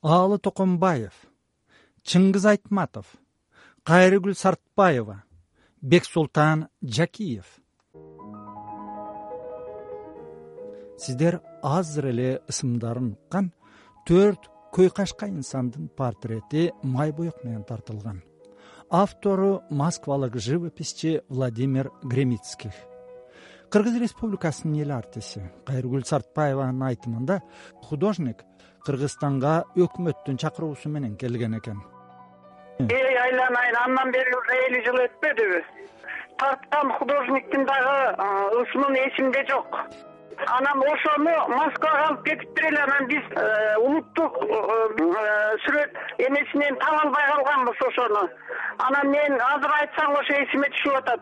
аалы токомбаев чыңгыз айтматов кайрыгүл сартбаева бексултан жакиев. Сиздер азыр эле ысымдарын уккан төрт көйкашка инсандын портрети май боек менен тартылган. Автору москвалык живописчи владимир гремицких кыргыз республикасынын эл артиси кайрыгүл сартбаеванын айтымында художник кыргызстанга өкмөттүн чакыруусу менен келген экен. Эй айланайын андан бери уже элүү жыл өтпөдүбү тарткан художниктин дагы ысымы эсимде жок. Анан ошону москвага алып кетиптир эле анан биз э, улуттук э, сүрөт эмесинен таба албай калганбыз ошону. Анан мен азыр айтсам ошо эсиме түшүп атат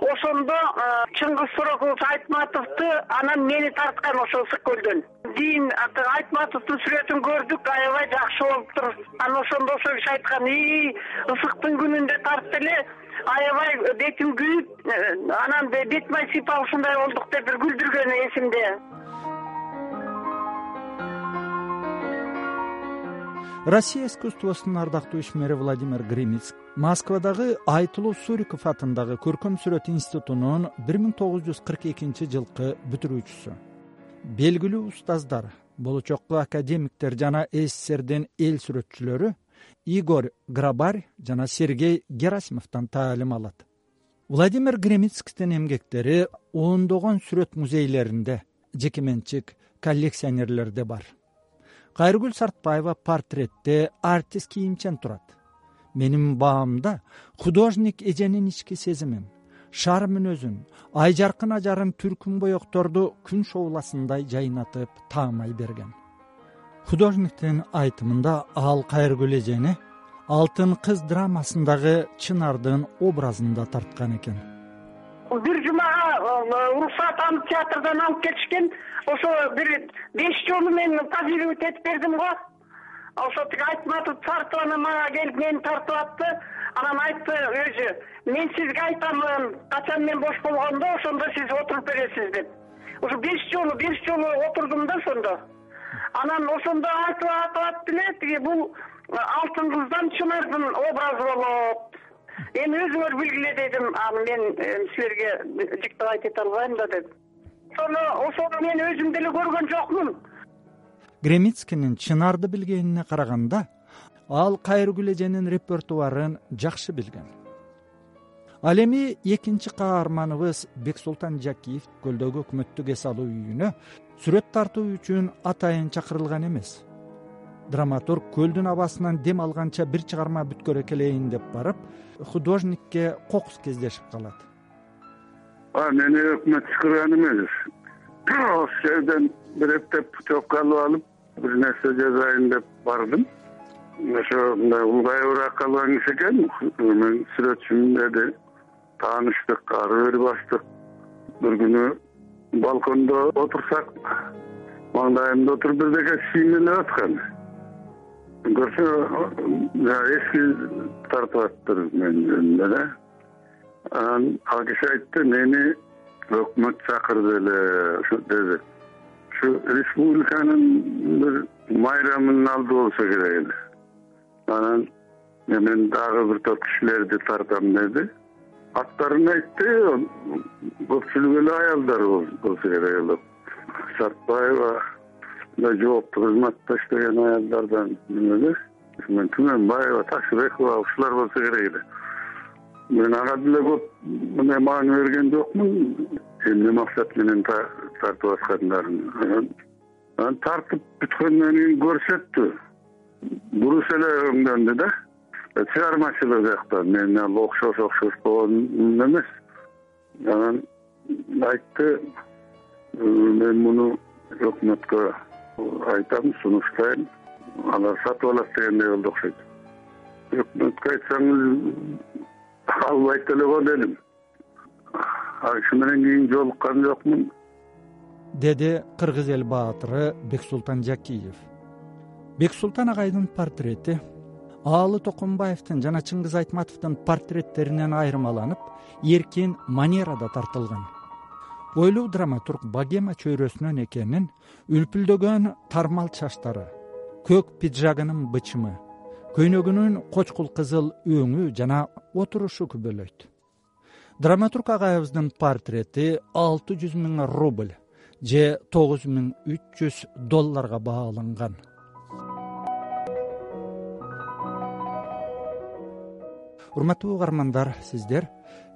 ошондо э, чыңгыз сорокович айтматовду анан мени тарткан ошо ысык көлдөн кийин айтматовдун сүрөтүн көрдүк аябай жакшы болуптур анан ошондо ошол киши айткан ии ысыктын күнүндө тартты эле аябай бетим күйүп э, анан бет май сыйпап ушундай болдук деп бир күлдүргөнү эсимде россия искусствосунун ардактуу ишмери владимир гремиц москвадагы айтылуу суриков атындагы көркөм сүрөт институтунун бир миң тогуз жүз кырк экинчи жылкы бүтүрүүчүсү. Белгилүү устаздар болочокко академиктер жана сссрдин эл сүрөтчүлөрү игорь грабарь жана сергей герасимовдон таалим алат. Владимир гремицкийдин эмгектери ондогон сүрөт музейлеринде жеке менчик коллекционерлерде бар кайрыгүл сартбаева портретте артист кийимчен турат. Менин баамда художник эженин ички сезимин шаар мүнөзүн ай жаркын ажарын түркүн боекторду күн шоуласындай жайнатып таамай берген. Художниктин айтымында ал кайрыгүл эжени алтын кыз драмасындагы чынардын образында тарткан экен бир жумага уруксаат алып театрдан алып келишкен ошо бир беш жолу мен позировать этип бердим го. Ошо тиги айтматов тартып анан мага келип мени тартып атты. Анан айтты өзү мен сизге айтамын качан мен бош болгондо ошондо сиз отуруп бересиз деп. Ушу беш жолу беш жолу отурдум да ошондо. Анан ошондо айтып атып атты эле тиги бул э, алтын кыздан чынардын образы болот эми өзүңөр билгиле дедим аны мен э, силерге жыктап айтып албайм да деп. Ошону мен өзүм деле көргөн жокмун. Гремицкийнин чынарды билгенине караганда ал кайрыгүл эженин репертуарын жакшы билген. Ал эми экинчи каарманыбыз бексултан жакиев көлдөгү өкмөттүк эс алуу үйүнө сүрөт тартуу үчүн атайын чакырылган эмес драматург көлдүн абасынан дем алганча бир чыгарма бүткөрө келейин деп барып художникке кокус кездешип калат. Мени өкмөт чакырган эмес. Ошол жерден бир эптеп путевка алып алып бир нерсе жазайын деп бардым. Ошо мындай улгайыбыраак калган киши экен. Мен сүрөтчүмүн деди. Тааныштык ары бери баштык. Бир күнү балкондо отурсак маңдайымда отуруп бирдеке сүймелеп аткан көрсө эски тартып атыптыр менин жөнүндө да? Анан ал киши айтты мени өкмөт чакырды эле ушу деди. Ушу республиканын бир майрамынын алды болсо керек эле. Анан мен дагы бир топ кишилерди тартам деди. Аттарын айтты көпчүлүгү эле аялдар болсо керек эле. Сартбаева мындай жооптуу кызматта иштеген аялдардан эмеле мен түмөнбаева такшыбекова ушулар болсо керек эле. Мен ага деле көп мындай маани берген жокмун. Эмне максат менен тартып аткандарын? Анан анан тартып бүткөндөн кийин көрсөттү. Буруш эле өңдөндү да. Чыгармачылык жактан мен ал окшош окшош болгон эмес. Анан айтты мен муну өкмөткө айтам сунуштайм. Алар сатып алат дегендей болду окшойт. Өкмөткө айтсаңыз албайт эле го дедим. Ал менен кийин жолуккан жокмун. Деди кыргыз эл баатыры бексултан жакиев. Бексултан агайдын портрети аалы токомбаевдин жана чыңгыз айтматовдун портреттеринен айырмаланып эркин манерада тартылган ойлуу драматург богема чөйрөсүнөн экенин үлпүлдөгөн тармал чачтары көк пиджагынын бычымы көйнөгүнүн кочкул кызыл өңү жана отурушу күбөлөйт. Драматург агайыбыздын портрети алты жүз миң рубль же тогуз миң үч жүз долларга бааланган урматтуу угармандар сиздер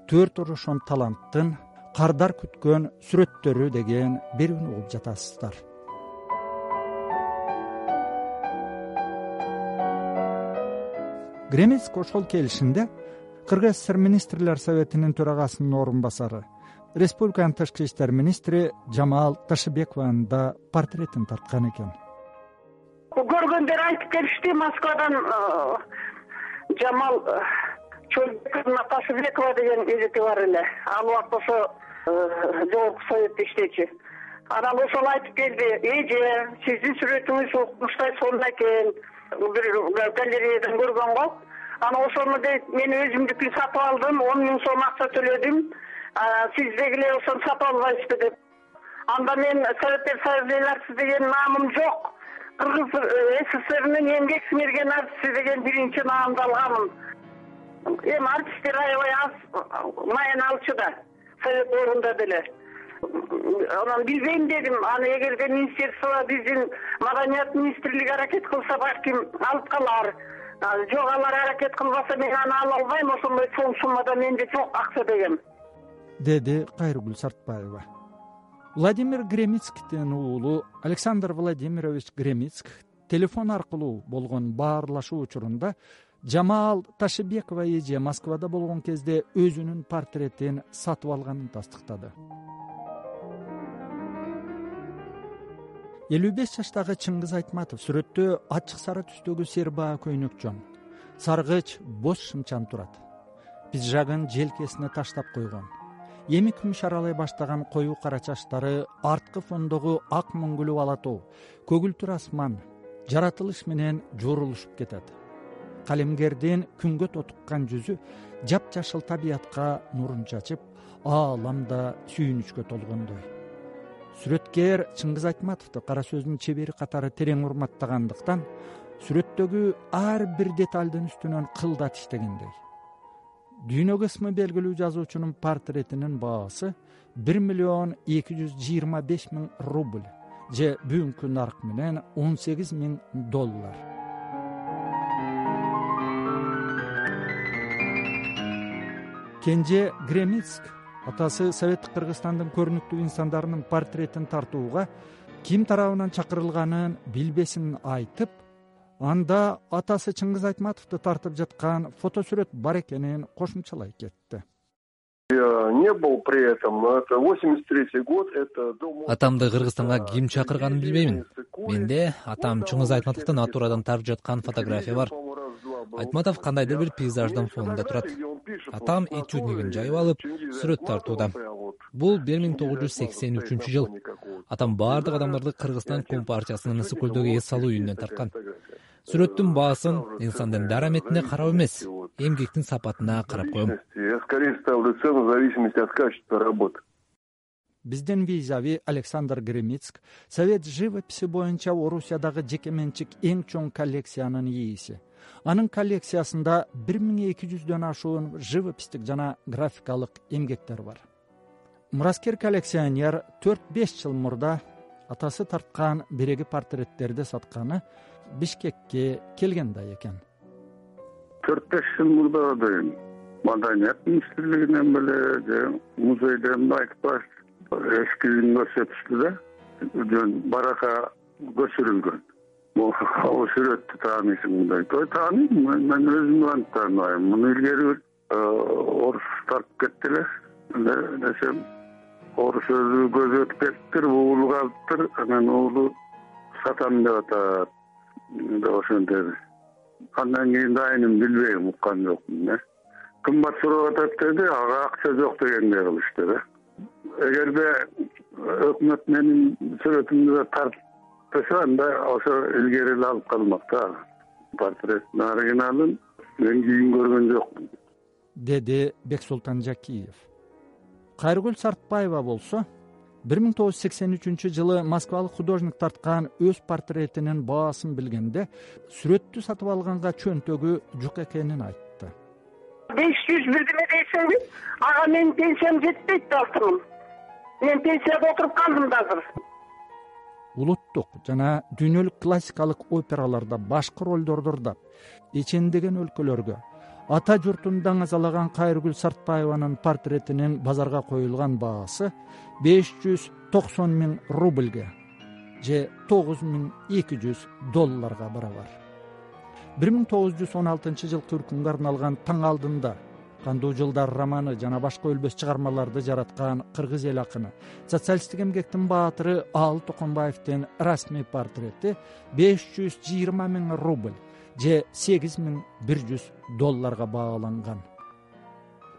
төрт орошон таланттын кардар күткөн сүрөттөрү деген берүүнү угуп жатасыздар. Гремецк ошол келишинде кыргыз сср министрлер советинин төрагасынын орун басары республиканын тышкы иштер министри жамал ташыбекованын да портретин тарткан экен. Көргөндөр айтып келишти москвадан э, жамал ташыбекова деген эжети бар эле. Ал убакта ошо э, жогорку советте иштечү. Анан ошол айтып келди. Эже сиздин сүрөтүңүз укмуштай сонун экен. Бир галереядан көргөн го анан ошону дейт мен өзүмдүкүн сатып алдым он миң сом акча төлөдүм. Сиз дегиле ошону сатып албайсызбы? деп. Анда мен советтер союзунун артисти деген наамым жок. Кыргыз э, сссрнин эмгек сиңирген артисти деген биринчи наамды алганмын эми артисттер аябай аз маяна алчу да совет орунда деле. Анан билбейм дедим аны эгерде министерство биздин маданият министрлиги аракет кылса балким алып калар. Жок алар аракет кылбаса мен аны ала албайм ошондой чоң суммада менде жок акча дегем. Деди кайргүл сартбаева. Владимир гремицктин уулу александр владимирович гремицк телефон аркылуу болгон баарлашуу учурунда жамаал ташыбекова эже москвада болгон кезде өзүнүн портретин сатып алганын тастыктады. элүү беш жаштагы чыңгыз айтматов сүрөттө ачык сары түстөгү сербаа жон саргыч боз шымчан турат пиджагын желкесине таштап койгон эми күмүш аралай баштаган коюу кара чачтары арткы фондогу ак мөңгүлүү ала тоо көгүлтүр асман жаратылыш менен жоорулушуп кетет калемгердин күнгө тотуккан жүзү жапжашыл табиятка нурун чачып аалам да сүйүнүчкө толгондой. Сүрөткер чыңгыз айтматовду кара сөздүн чебери катары терең урматтагандыктан сүрөттөгү ар бир деталдын үстүнөн кылдат иштегендей. Дүйнөгө ысмы белгилүү жазуучунун портретинин баасы бир миллион эки жүз жыйырма беш миң рубль же бүгүнкү нарк менен он сегиз миң доллар кенже гремицк атасы советтик кыргызстандын көрүнүктүү инсандарынын портретин тартууга ким тарабынан чакырылганын билбесин айтып анда атасы чыңгыз айтматовду тартып жаткан фото сүрөт бар экенин кошумчалай кетти. Я не был при этом но это восемьдесят третий год это атамды кыргызстанга ким чакырганын билбеймин. Менде атам чыңгыз айтматовдун натурадан тартып жаткан фотография бар. Айтматов кандайдыр бир пейзаждын фонунда турат атам этюднигин жайып алып сүрөт тартууда. Бул бир миң тогуз жүз сексен үчүнчү жыл атам баардык адамдарды кыргызстан компартиясынын ысык көлдөгү эс алуу үйүнөн тарткан. Сүрөттүн баасын инсандын дараметине карап эмес. Эмгектин сапатына карап коем. Я скорее ставлю цену в зависимости от качества работы биздин визави александр гремицк совет живописи боюнча орусиядагы жеке менчик эң чоң коллекциянын ээси анын коллекциясында бир миң эки жүздөн ашуун живописдик жана графикалык эмгектер бар. Мураскер коллекционер төрт беш жыл мурда атасы тарткан биреги портреттерди сатканы бишкекке келген да экен төрт беш жыл мурда дейм маданият министрлигинен беле же музейден айтып барышты эски үйүн көрсөтүштү да жөн барака көчүрүлгөн бул сүрөттү тааныйсыңбы дейт ой тааныйм мен өзүм кантип тааныбайм муну илгери бир э, орус тартып кетти эле десем орус өзү көзү өтүп кетиптир уулу калыптыр. Анан уулу сатам деп атат. Деп ошентеди андан кийин дайынын билбейм уккан жокмун э кымбат сурап атат деди ага акча жок дегендей кылышты да эгерде өкмөт менин сүрөтүмдү тартып десе анда ошо илгери эле алып калмак да. Портреттин оригиналын мен кийин көргөн жокмун деди бексултан жакиев. Кайргүл сартбаева болсо бир миң тогуз жүз сексен үчүнчү жылы москвалык художник тарткан өз портретинин баасын билгенде сүрөттү сатып алганга чөнтөгү жок экенин айтты беш жүз бирдеме дейсиңби ага менин пенсиям жетпейт алты миң мен пенсияда отуруп калдым да азыр. Улуттук жана дүйнөлүк классикалык операларда башкы ролдорду ырдап эчендеген өлкөлөргө ата журтун даңазалаган кайыргүл сартбаеванын портретинин базарга коюлган баасы беш жүз токсон миң рубльге же тогуз миң эки жүз долларга барабар бир миң тогуз жүз он алтынчы жылкы үркүнгө арналган таң алдында кандуу жылдар романы жана башка өлбөс чыгармаларды жараткан кыргыз эл акыны. Социалисттик эмгектин баатыры аалы токонбаевдин расмий портрети беш жүз жыйырма миң рубль же сегиз миң бир жүз долларга бааланган.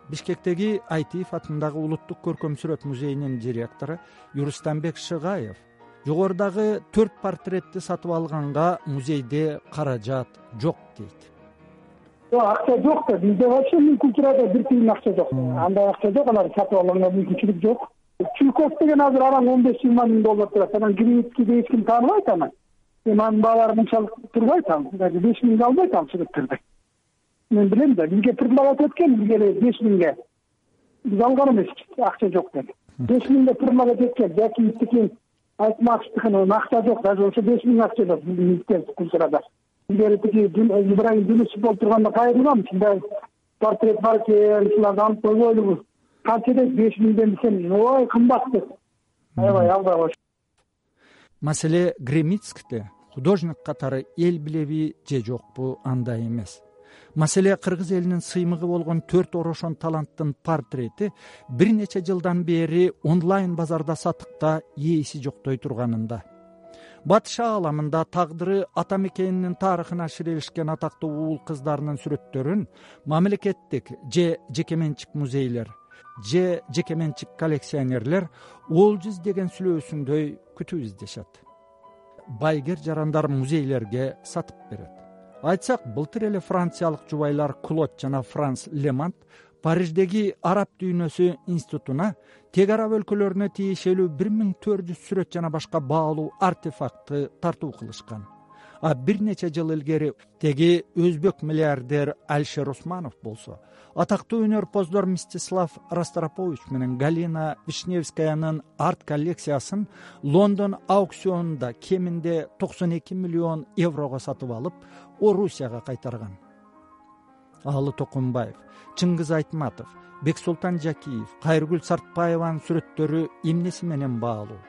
Бишкектеги айтиев атындагы улуттук көркөм сүрөт музейинин директору юрустамбек шыгаев жогорудагы төрт портретти сатып алганга музейде каражат жок дейт. Акча жок да бизде вообще культурада бир тыйын акча жок. Андай акча жок аларды сатып алганга мүмкүнчүлүк жок. Чулков деген азыр араң он беш жыйырма миң доллар турат. Анан гримицкийди эч ким тааныбайт аны эми анын баалары мынчалык турбайт ал даже беш миңге албайт ал сүрөттөрдү мен билем да бизге предлагать эткен бизге эле беш миңге. Биз алган эмеспиз акча жок деп беш миңге предлагать эткен жакиевдикин айтматовдикин акча жок даже ошо беш миң акча жок бизде культурада илгери тиги ибрагим жунусов болуп турганда кайрылгам ушундай портрет бар экен ушуларды алып койбойлубуз канча дейт беш миңден десем ой кымбат деп аябай алдагыш маселе гремицкиде художник катары эл билеби же жокпу андай эмес маселе кыргыз элинин сыймыгы болгон төрт орошон таланттын портрети бир нече жылдан бери онлайн базарда сатыкта ээси жоктой турганында. Батыш ааламында тагдыры ата мекенинин тарыхына ширелишкен атактуу уул кыздарынын сүрөттөрүн мамлекеттик же жеке менчик музейлер же жеке менчик коллекционерлер олжу издеген сүлөөсүндөй күтүп издешет байгер жарандар музейлерге сатып берет айтсак былтыр эле франциялык жубайлар клод жана франс лемант париждеги араб дүйнөсү институтуна тег араб өлкөлөрүнө тиешелүү бир миң төрт жүз сүрөт жана башка баалуу артефактты тартуу кылышкан а бир нече жыл илгери теги өзбек миллиардер алишер усманов болсо атактуу өнөрпоздор мстислав растропович менен галина вишневскаянын арт коллекциясын лондон аукционунда кеминде токсон эки миллион еврого сатып алып орусияга кайтарган. Аалы токонбаев чыңгыз айтматов бексултан жакиев кайыргүл сартбаеванын сүрөттөрү эмнеси менен баалуу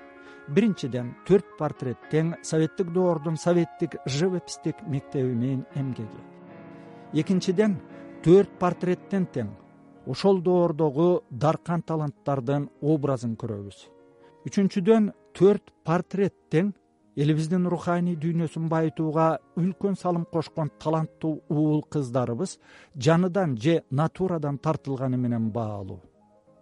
биринчиден төрт портрет тең советтик доордун советтик живопистик менен эмгеги. Экинчиден төрт портреттен тең ошол доордогу даркан таланттардын образын көрөбүз. Үчүнчүдөн төрт портрет тең элибиздин руханий дүйнөсүн байытууга үлкөн салым кошкон таланттуу уул кыздарыбыз жаныдан же натурадан тартылганы менен баалуу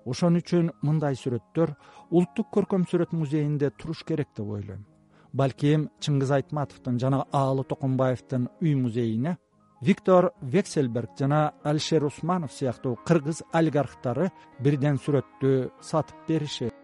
ошон үчүн мындай сүрөттөр улуттук көркөм сүрөт музейинде туруш керек деп ойлойм. Балким чыңгыз айтматовдун жана аалы токонбаевдин үй музейине виктор вексельберг жана алишер усманов сыяктуу кыргыз олигархтары бирден сүрөттү сатып беришет